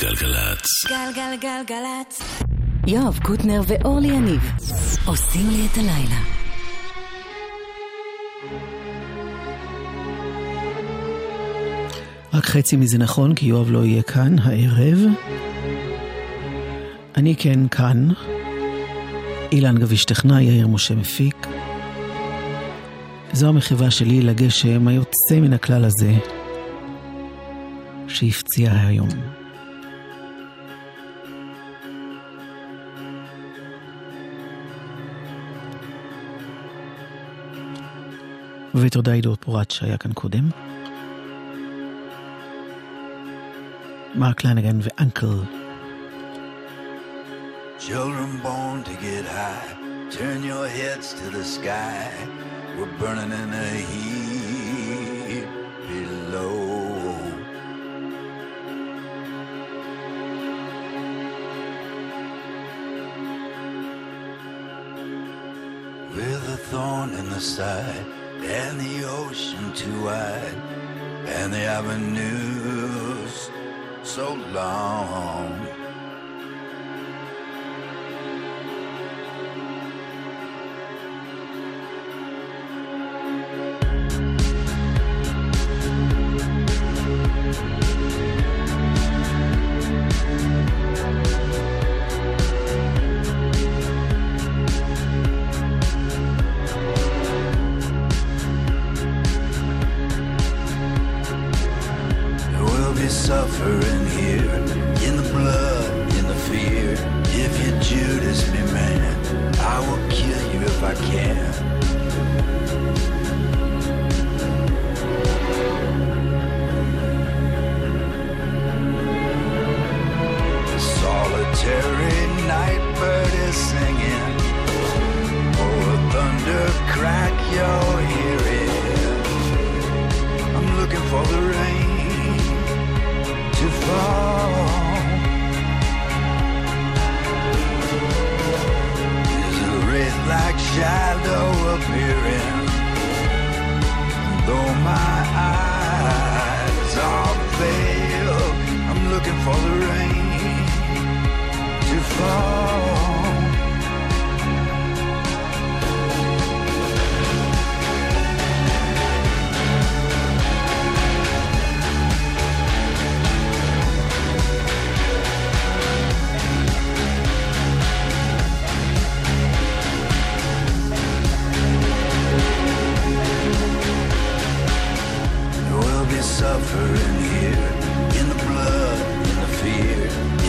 גלגלצ. גלגלגלגלצ. יואב קוטנר ואורלי יניב עושים לי את הלילה. רק חצי מזה נכון, כי יואב לא יהיה כאן הערב. אני כן כאן. אילן גביש טכנאי, יאיר משה מפיק. זו המחווה שלי לגשם היוצא מן הכלל הזה, שהפציע היום. ותודה עידו פורט שהיה כאן קודם. מרק לנגן ואנקל. Children born to get high, turn your heads to the sky. We're burning in the heat below. With a thorn in the side, and the ocean too wide, and the avenues so long. Suffering here, in the blood, in the fear. If you Judas me, man, I will kill you if I can. Solitary night bird is singing. Oh, thunder crack your hearing. I'm looking for the rain for the rain to fall. Suffering here in the blood, in the fear.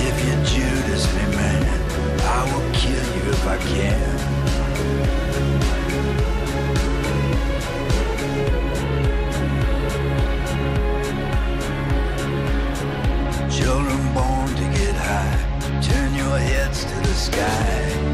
If you Judas me, man, I will kill you if I can. Children born to get high, turn your heads to the sky.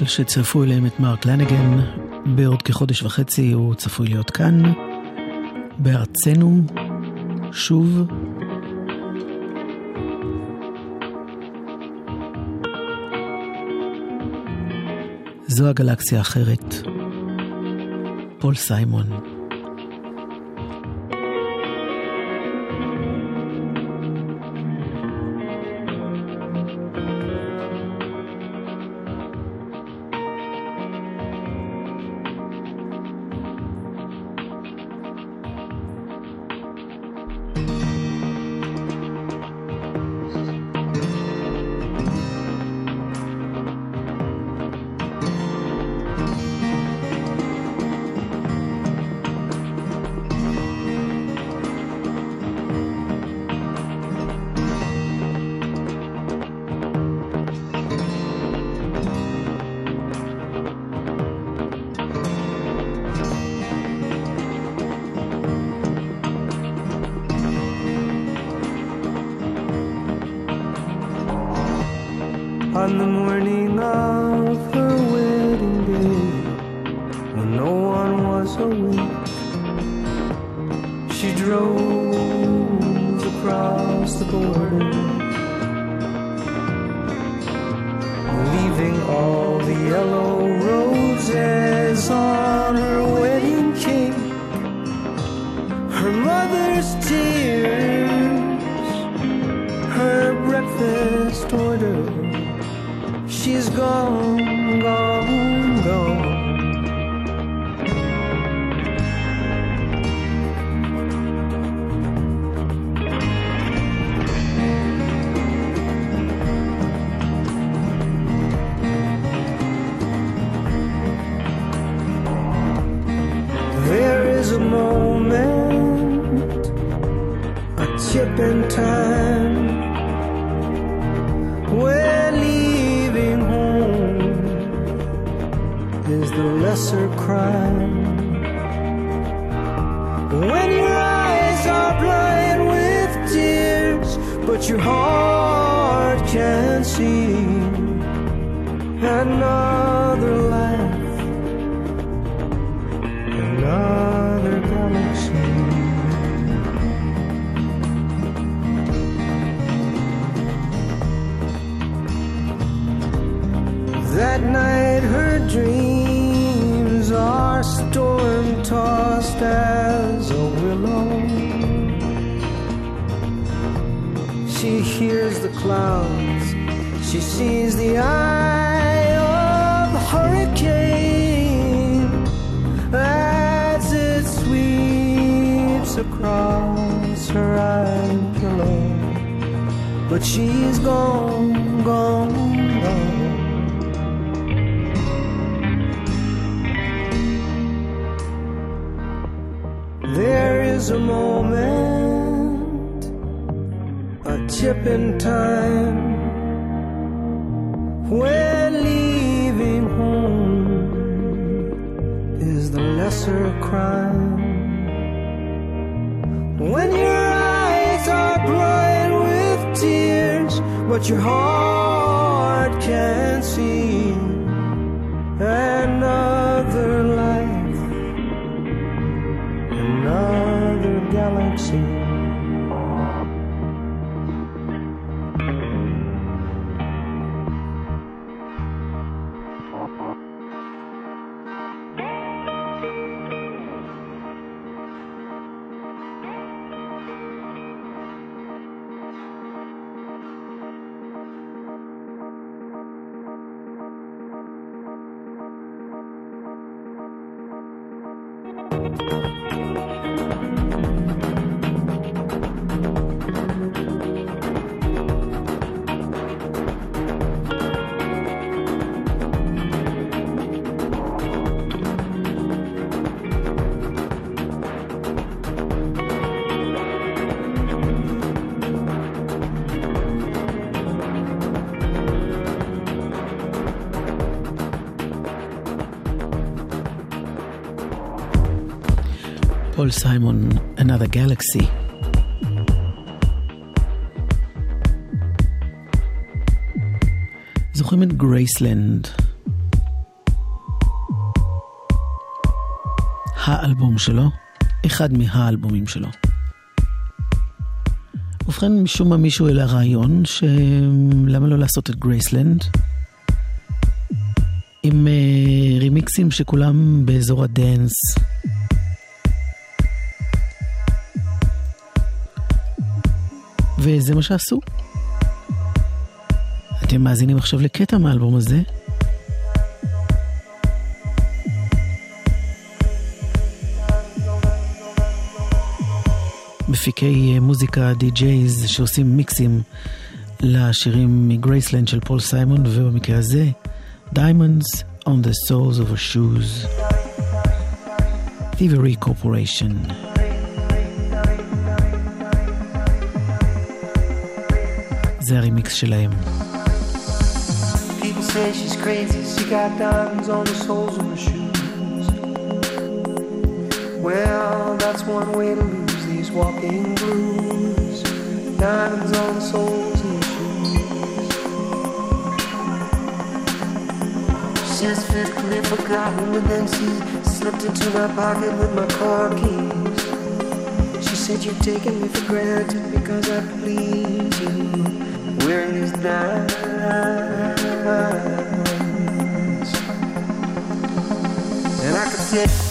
אנקל שצרפו אליהם את מרק לנגן, בעוד כחודש וחצי הוא צפוי להיות כאן, בארצנו, שוב. זו הגלקסיה האחרת. פול סיימון. But your heart can see another life another galaxy. That night, her dreams are storm tossed clouds, she sees the eye of hurricane as it sweeps across her eye pillow. But she's gone, gone, gone. There is a moment, a tip in time, when leaving home is the lesser crime. When your eyes are blind with tears, but your heart can't see another life, פול סיימון, Another Galaxy. זוכרים את גרייסלנד? האלבום שלו, אחד מהאלבומים שלו. ובכן, משום מה מישהו העלה רעיון, שלמה לא לעשות את גרייסלנד? עם uh, רימיקסים שכולם באזור הדנס. וזה מה שעשו. אתם מאזינים עכשיו לקטע מהאלבום הזה. מפיקי אה, מוזיקה, די-ג'ייז, שעושים מיקסים לשירים מגרייסלנד של פול סיימון, ובמקרה הזה, Diamonds on the Soles of a Shoes. Thievery Corporation. זה הרימיקס שלהם. People say she's crazy, she got diamonds on the soles of her shoes. Well, that's one way to lose these walking blues. Diamonds on the soles of her shoes. She says physically forgotten, but then she slipped into my pocket with my car keys. She said you're taking me for granted because I please you wisdom. And I.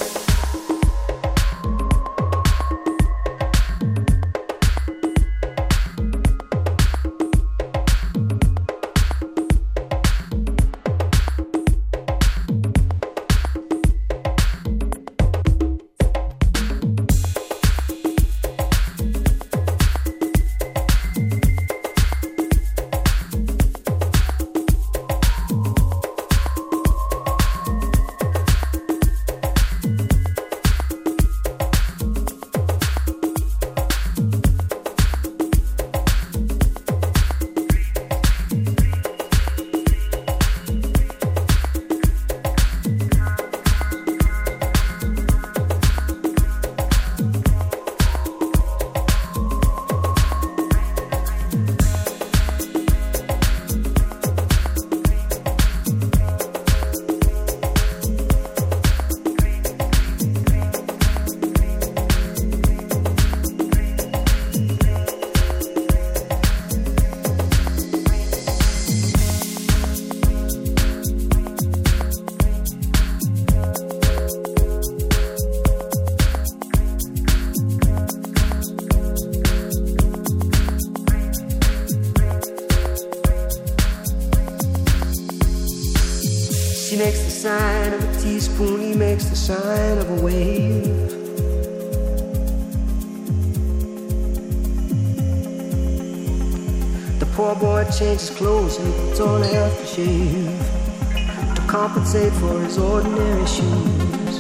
compensate for his ordinary shoes.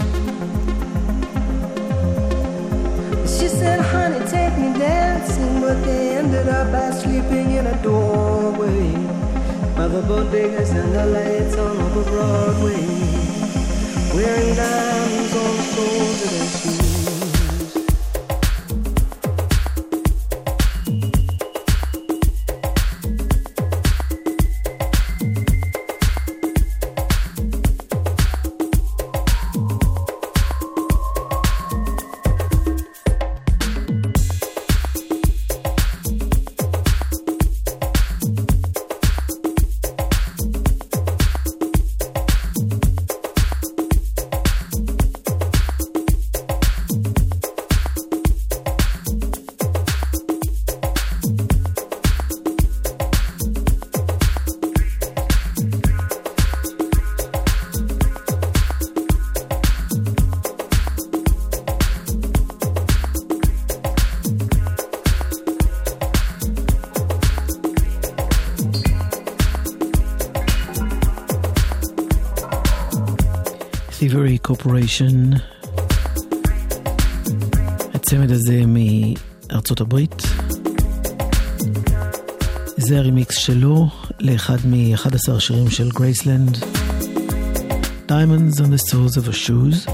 She said, honey, take me dancing, but they ended up by sleeping in a doorway by the bodegas and the lights on over Broadway, wearing diamonds on the soles of their shoes. קורפוריישן. הצמד הזה מארצות הברית. זה הרמיקס שלו לאחד מ-11 השירים של גרייסלנד. Diamonds on the Souls of a shoes.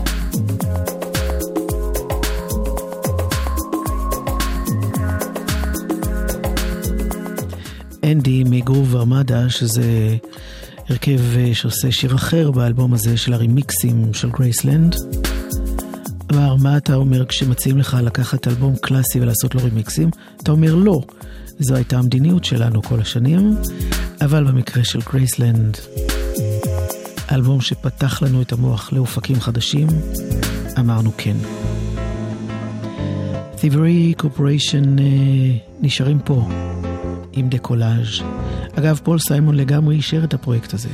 אנדי מגרוב ומדה, שזה הרכב אה, שעושה שיר אחר באלבום הזה של הרימיקסים של גרייסלנד. אמר, מה אתה אומר כשמציעים לך לקחת אלבום קלאסי ולעשות לו רימיקסים? אתה אומר לא. זו הייתה המדיניות שלנו כל השנים, אבל במקרה של גרייסלנד, אלבום שפתח לנו את המוח לאופקים חדשים, אמרנו כן. Thievery Corporation אה, נשארים פה עם דקולאז'. אגב, פול סיימון לגמרי אישר את הפרויקט הזה.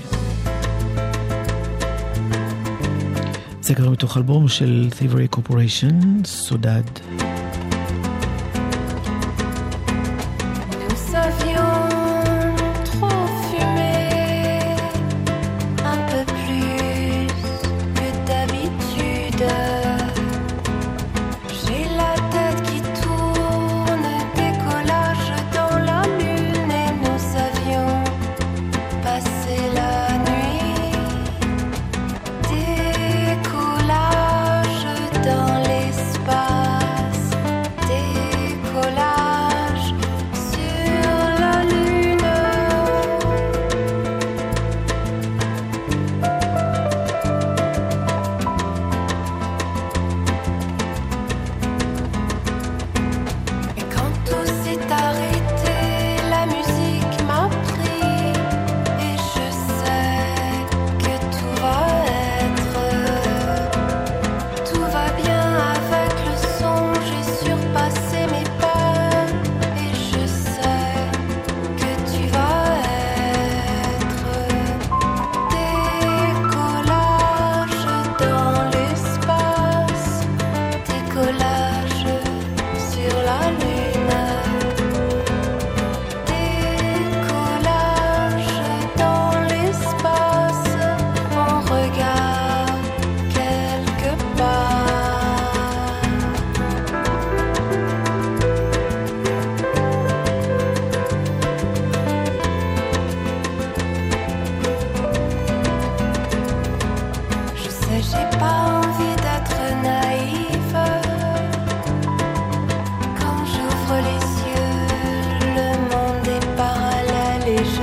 זה כבר מתוך אלבום של Thievery Corporation, סודד.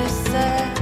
I said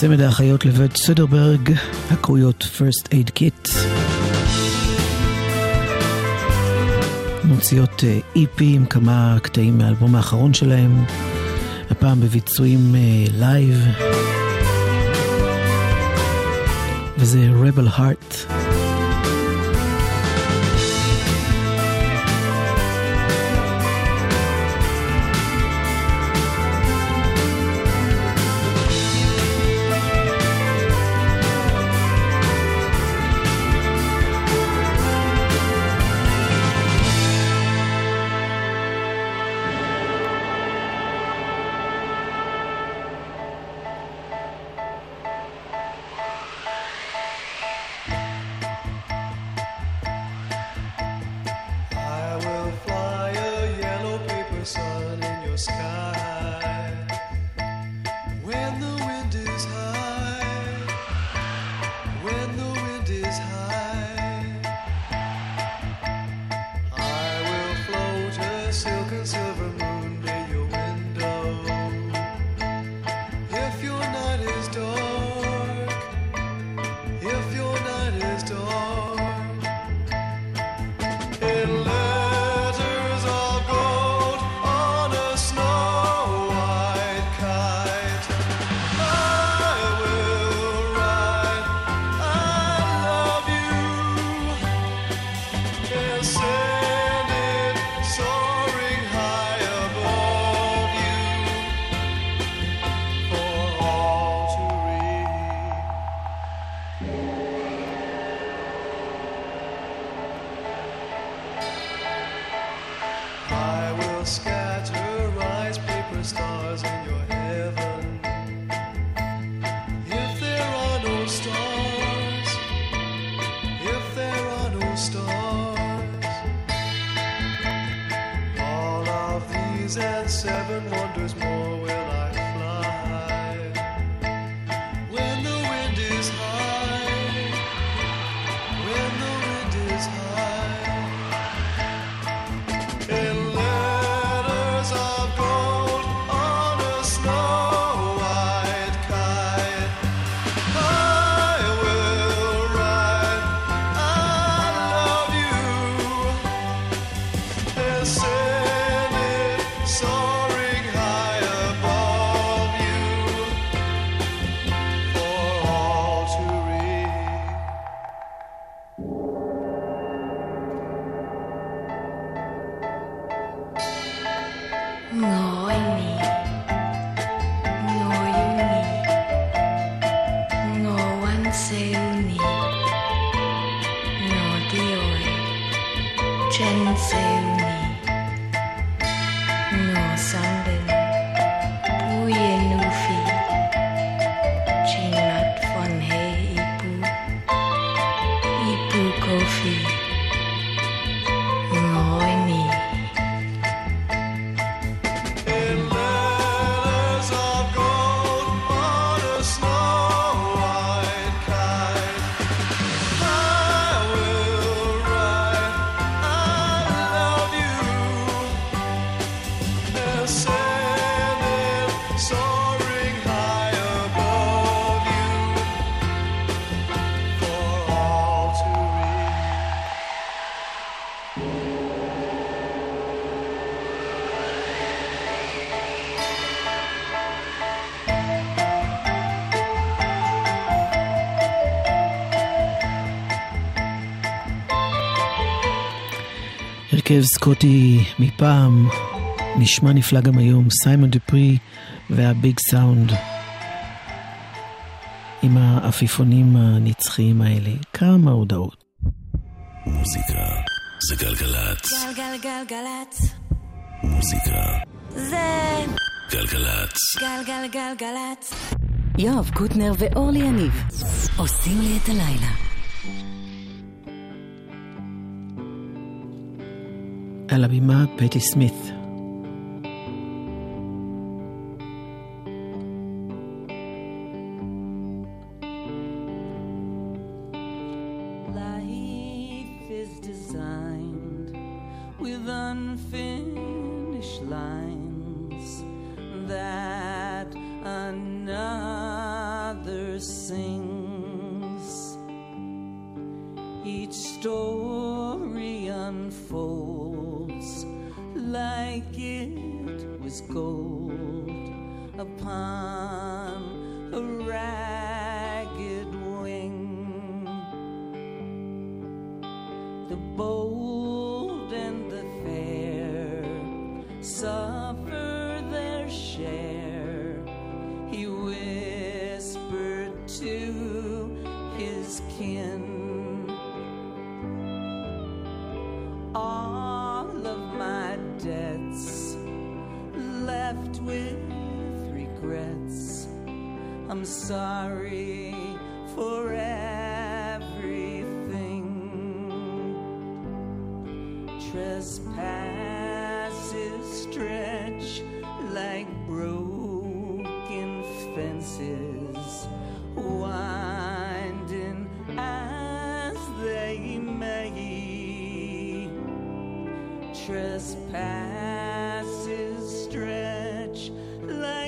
צמד האחיות לבית סדרברג, הקרויות First Aid Kit. מוציאות EP עם כמה קטעים מהאלבום האחרון שלהם, הפעם בביצועים לייב, וזה Rebel Heart. הרכב סקוטי מפעם, נשמע נפלא גם היום, סיימון דפרי והביג סאונד. עם העפיפונים הנצחיים האלה. כמה הודעות. מוזיקה זה גלגלצ. גלגלגלגלצ. מוזיקה זה גלגלצ. גלגלגלגלצ. יואב קוטנר ואורלי יניב עושים לי את הלילה. Alabima Betty Smith.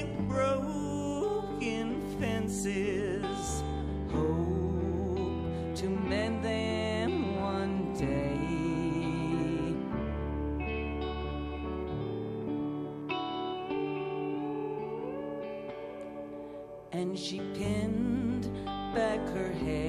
Like broken fences. Hope to mend them one day. And she pinned back her hair,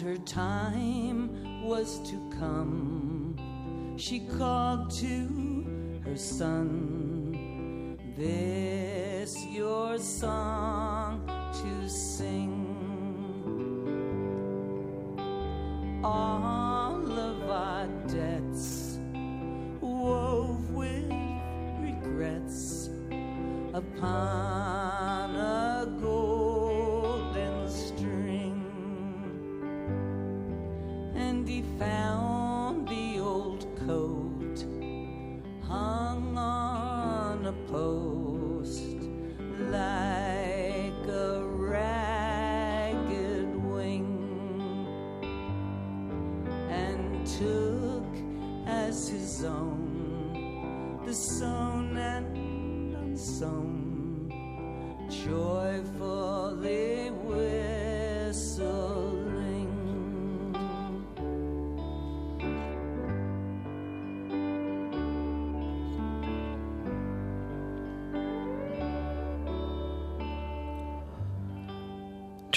and her time was to come. She called to her son, This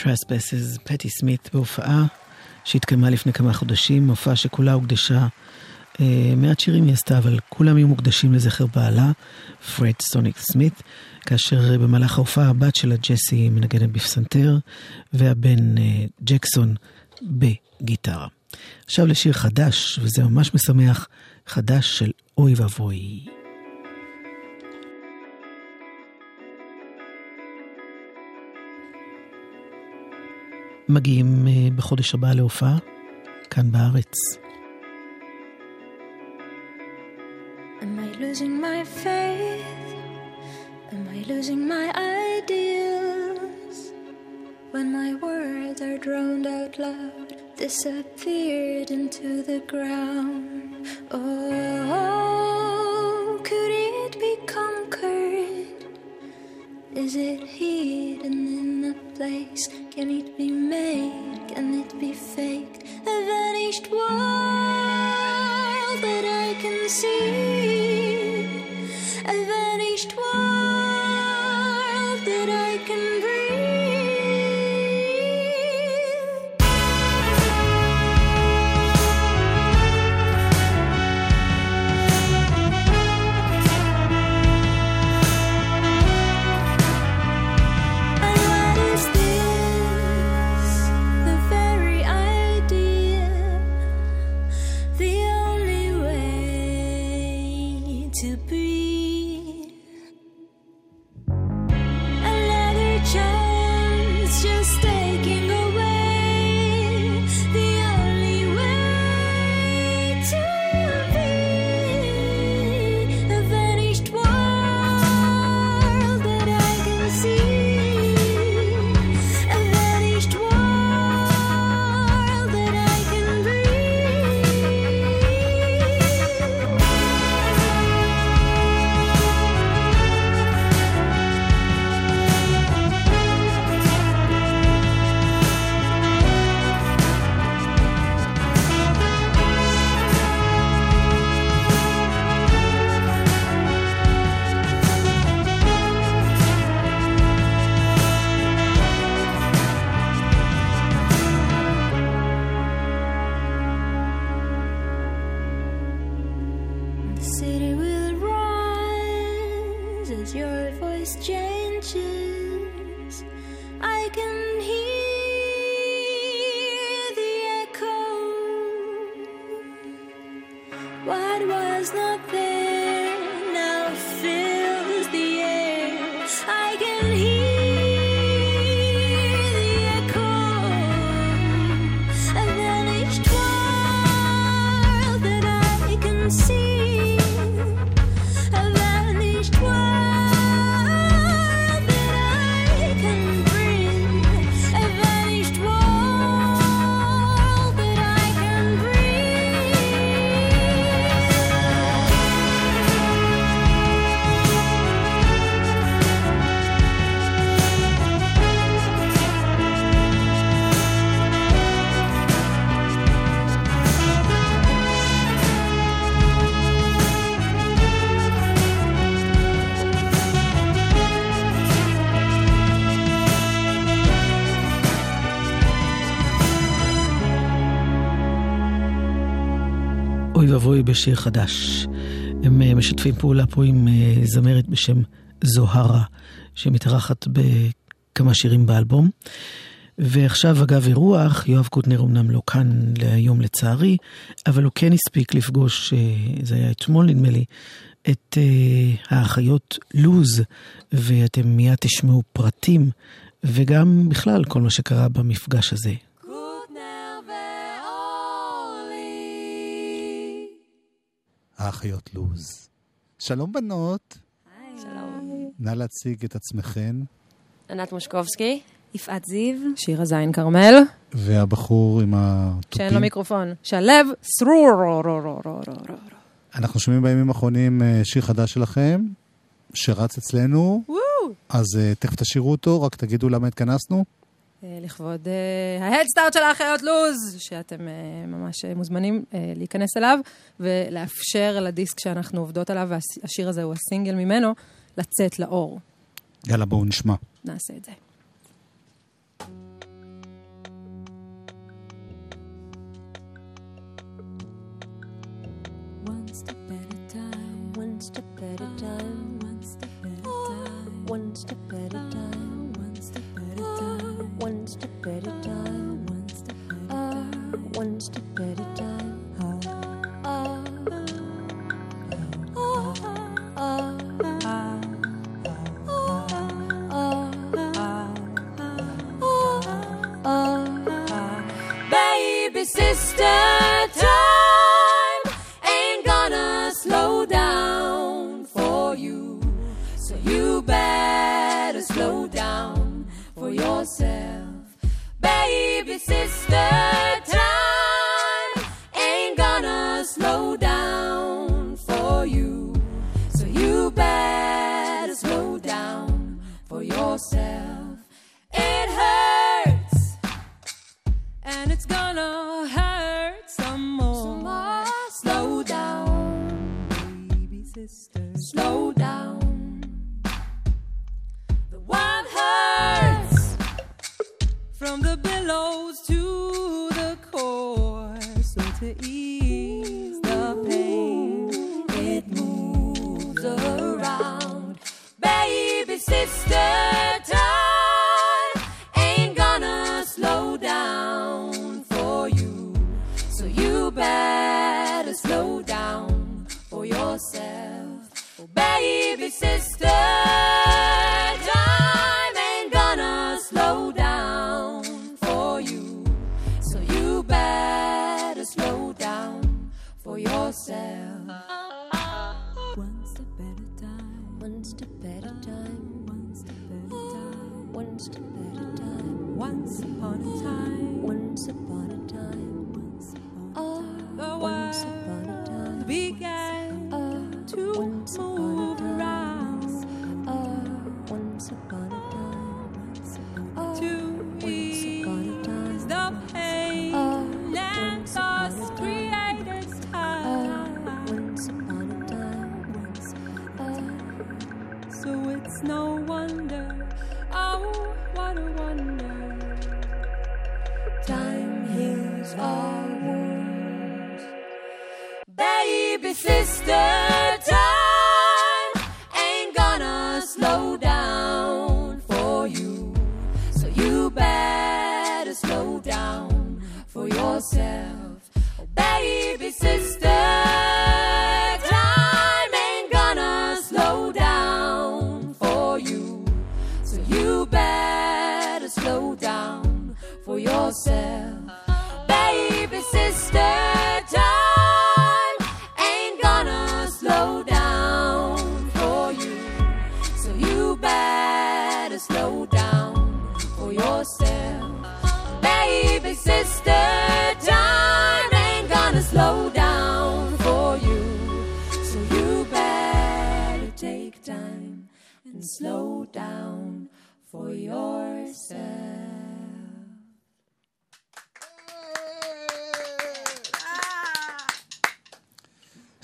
Trespasses, פטי סמית בהופעה שהתקיימה לפני כמה חודשים, הופעה שכולה הוקדשה, אה, מעט שירים היא עשתה, אבל כולם היו מוקדשים לזכר בעלה, פרד סוניק סמית, כאשר במהלך ההופעה הבת שלה ג'סי מנגנת בפסנתר, והבן אה, ג'קסון בגיטרה. עכשיו לשיר חדש, וזה ממש משמח, חדש של אוי ואבוי. מגיעים אה, בחודש הבא להופעה, כאן בארץ. And my losing my faith? Am I losing my ideals? When my words are drowned out loud, disappeared into the ground. Oh, Is it hidden in a place? Can it be made? Can it be faked? A vanished world that I can see. ואבוי בשיר חדש. הם אה, משתפים פעולה פה עם אה, זמרת בשם זוהרה, שמתארחת בכמה שירים באלבום. ועכשיו, אגב אירוח, יואב קוטנר אמנם לא כאן להיום לצערי, אבל הוא כן הספיק לפגוש, אה, זה היה אתמול נדמה לי, את האחיות לוז, ואתם מיד תשמעו פרטים, וגם בכלל כל מה שקרה במפגש הזה. האחיות לוז. שלום בנות, שלום. נא להציג את עצמכן. ענת מושקובסקי. יפעת זיו. שירה זין כרמל. והבחור עם התופים. שאין לו מיקרופון. שלו סרור. אנחנו שומעים בימים האחרונים אה, שיר חדש שלכם, שרץ אצלנו, אז אה, תכף תשאירו אותו, רק תגידו למה התכנסנו. אה, לכבוד אה, ההדסטארט של האחיות לוז, שאתם אה, ממש אה, מוזמנים אה, להיכנס אליו ולאפשר לדיסק שאנחנו עובדות עליו, והשיר הזה הוא הסינגל ממנו, לצאת לאור. יאללה, בואו נשמע. נעשה את זה. One step at a time, one step at a time, one step at a time, one step at a time, step at a time. A time. Once upon a time, Once upon a time.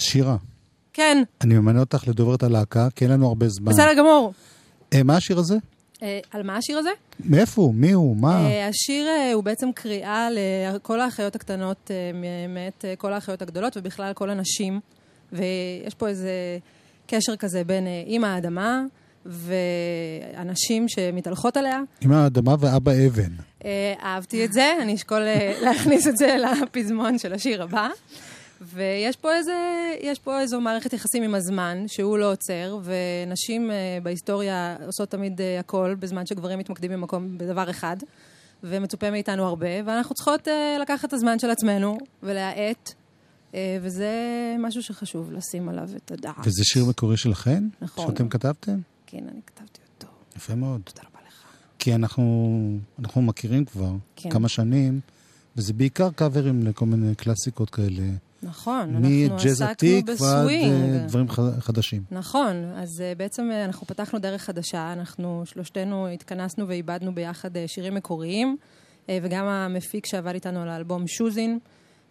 שירה, כן, אני ממנה אותך לדוברת הלהקה, כי אין לנו הרבה זמן. בסדר גמור. אה, מה השיר הזה? אה, על מה השיר הזה? מאיפה הוא? מי הוא? מה? אה, השיר אה, הוא בעצם קריאה לכל האחיות הקטנות אה, מאת אה, כל האחיות הגדולות, ובכלל כל הנשים. ויש פה איזה קשר כזה בין אה, אימא האדמה והנשים שמתהלכות עליה. אמא האדמה ואבא אבן. אה, אהבתי את זה, אני אשקול אה, להכניס את זה לפזמון של השיר הבא. ויש פה, איזה, יש פה איזו מערכת יחסים עם הזמן, שהוא לא עוצר, ונשים אה, בהיסטוריה עושות תמיד אה, הכל, בזמן שגברים מתמקדים במקום, בדבר אחד, ומצופה מאיתנו הרבה, ואנחנו צריכות אה, לקחת את הזמן של עצמנו ולהאט, אה, וזה משהו שחשוב לשים עליו את הדעת. וזה שיר מקורי שלכן? נכון. שאתם כתבתם? כן, אני כתבתי אותו. יפה מאוד. תודה רבה לך. כי אנחנו, אנחנו מכירים כבר כן. כמה שנים, וזה בעיקר קאברים לכל מיני קלאסיקות כאלה. נכון, אנחנו עסקנו ועד בסווינג. אה, דברים חדשים. נכון, אז uh, בעצם uh, אנחנו פתחנו דרך חדשה, אנחנו שלושתנו התכנסנו ועיבדנו ביחד שירים מקוריים, וגם המפיק שעבד איתנו על האלבום שוזין,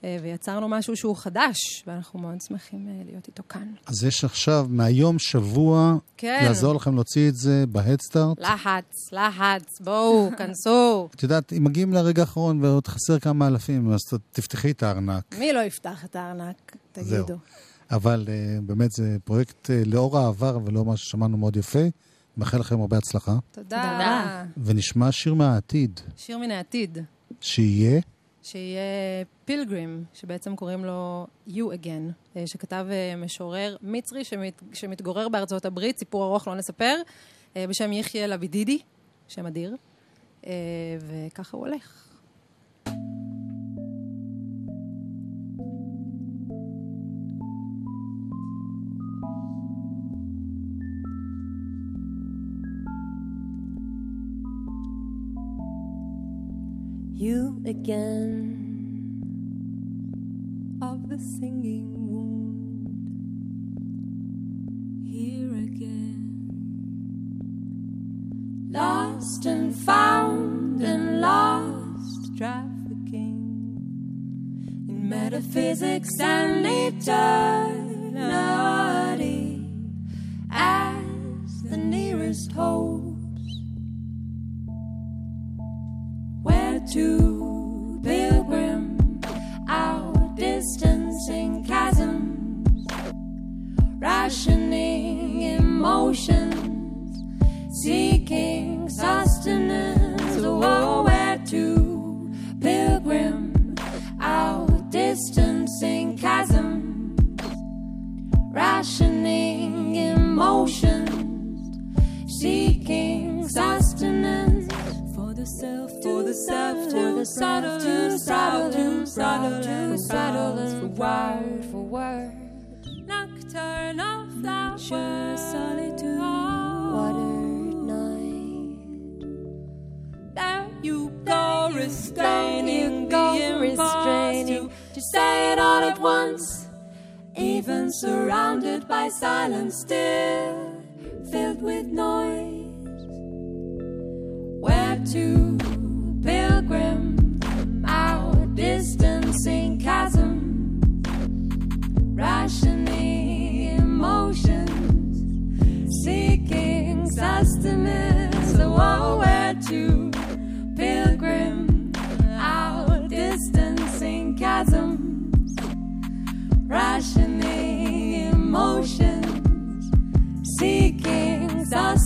ויצרנו משהו שהוא חדש, ואנחנו מאוד שמחים uh, להיות איתו כאן. אז יש עכשיו, מהיום שבוע, כן. לעזור לכם להוציא את זה בהדסטארט. לחץ, לחץ, בואו, כנסו. את יודעת, אם מגיעים לרגע האחרון ועוד חסר כמה אלפים, אז תפתחי את הארנק. מי לא יפתח את הארנק? זהו. תגידו. אבל uh, באמת זה פרויקט uh, לאור העבר ולאור מה ששמענו מאוד יפה. מאחל לכם הרבה הצלחה. תודה רבה. ונשמע שיר מהעתיד, שיר מן העתיד. שיהיה שיהיה פילגרים, שבעצם קוראים לו You Again, אה, שכתב אה, משורר מצרי שמת, שמתגורר בארצות הברית, סיפור ארוך לא נספר, אה, בשם יחיא לבידידי, שם אדיר, וככה הוא הולך. You again. of the singing wound. Here again, Lost and found and lost. trafficking in metaphysics and eternity as the nearest hopes. Rationing emotions, seeking sustenance. Oh, where to, pilgrim, our distancing chasms, rationing emotions, seeking sustenance for the self, for the self to saddle to and saddle saddle to and to saddle browse for word for word. nocturnal flowers, Sure solitude, Watered night. There you go, restraining go, restraining to say it all at once, even surrounded by silence, still filled with noise. Where to, Tustin is a war where two pilgrim out distancing chasms, rationing emotions, seeking sustenance.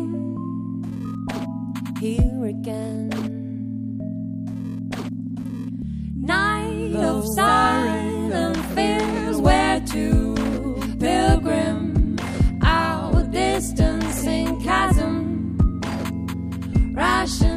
Passion.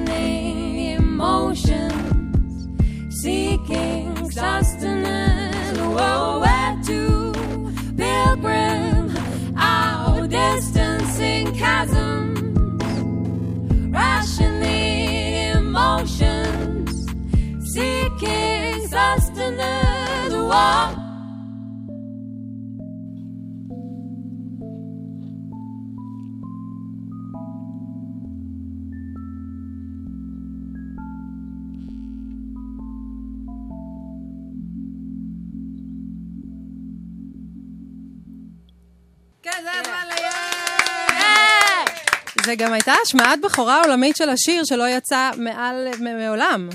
זה גם הייתה השמעת בכורה עולמית של השיר שלא יצא מעל, מעולם.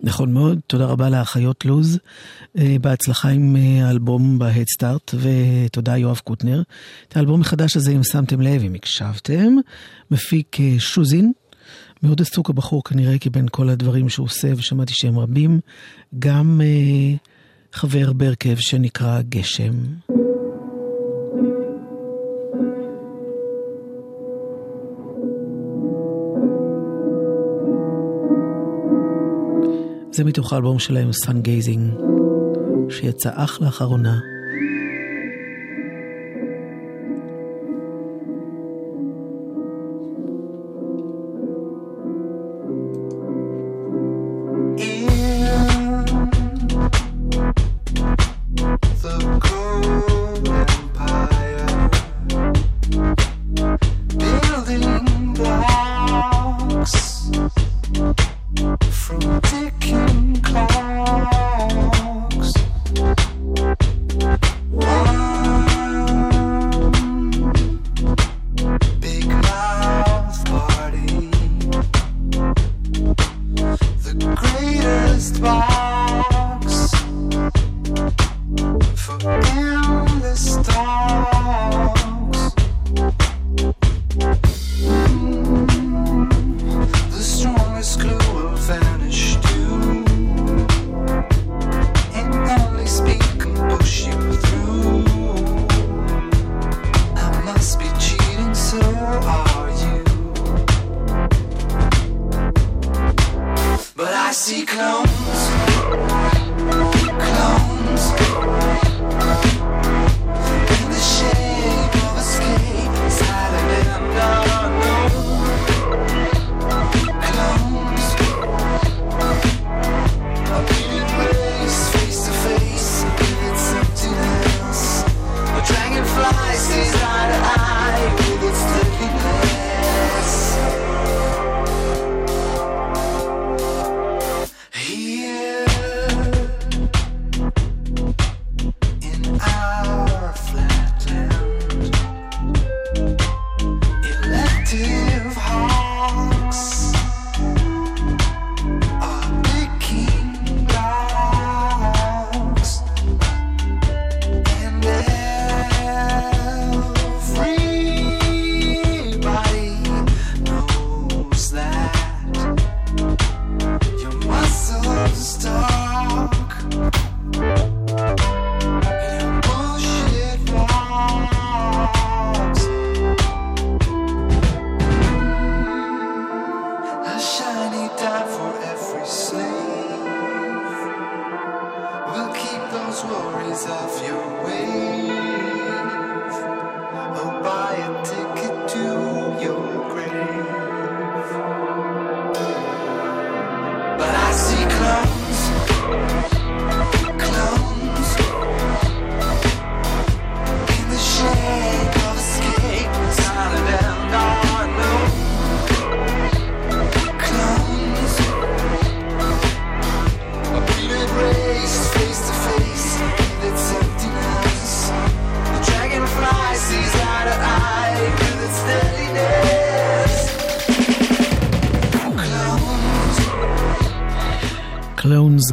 נכון מאוד, תודה רבה לאחיות לוז. אה, בהצלחה עם אה, האלבום בהדסטארט, ותודה יואב קוטנר. את האלבום החדש הזה, אם שמתם לב, אם הקשבתם, מפיק אה, שוזין. מאוד עסוק הבחור כנראה, כי בין כל הדברים שהוא עושה, ושמעתי שהם רבים, גם חבר בהרכב שנקרא גשם. זה מתוך האלבום שלהם, Gazing, שיצא אך לאחרונה.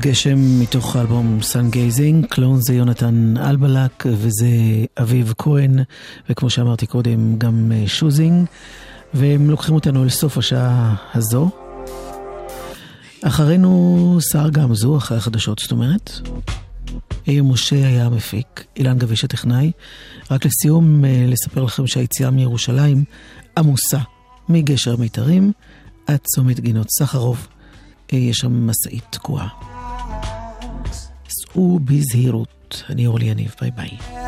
גשם מתוך האלבום Sun Gazing, קלונס זה יונתן אלבלק וזה אביב כהן, וכמו שאמרתי קודם גם אה, shoegazing, והם לוקחים אותנו אל סוף השעה הזו. אחרינו סער גמזו, אחרי החדשות, זאת אומרת. איה משה היה המפיק, אילן גביש הטכנאי. רק לסיום, אה, לספר לכם שהיציאה מירושלים עמוסה מגשר מיתרים עד צומת גינות סחרוב. אה, יש שם משאית תקועה. סעו בזהירות. אני אורלי יניב, ביי ביי.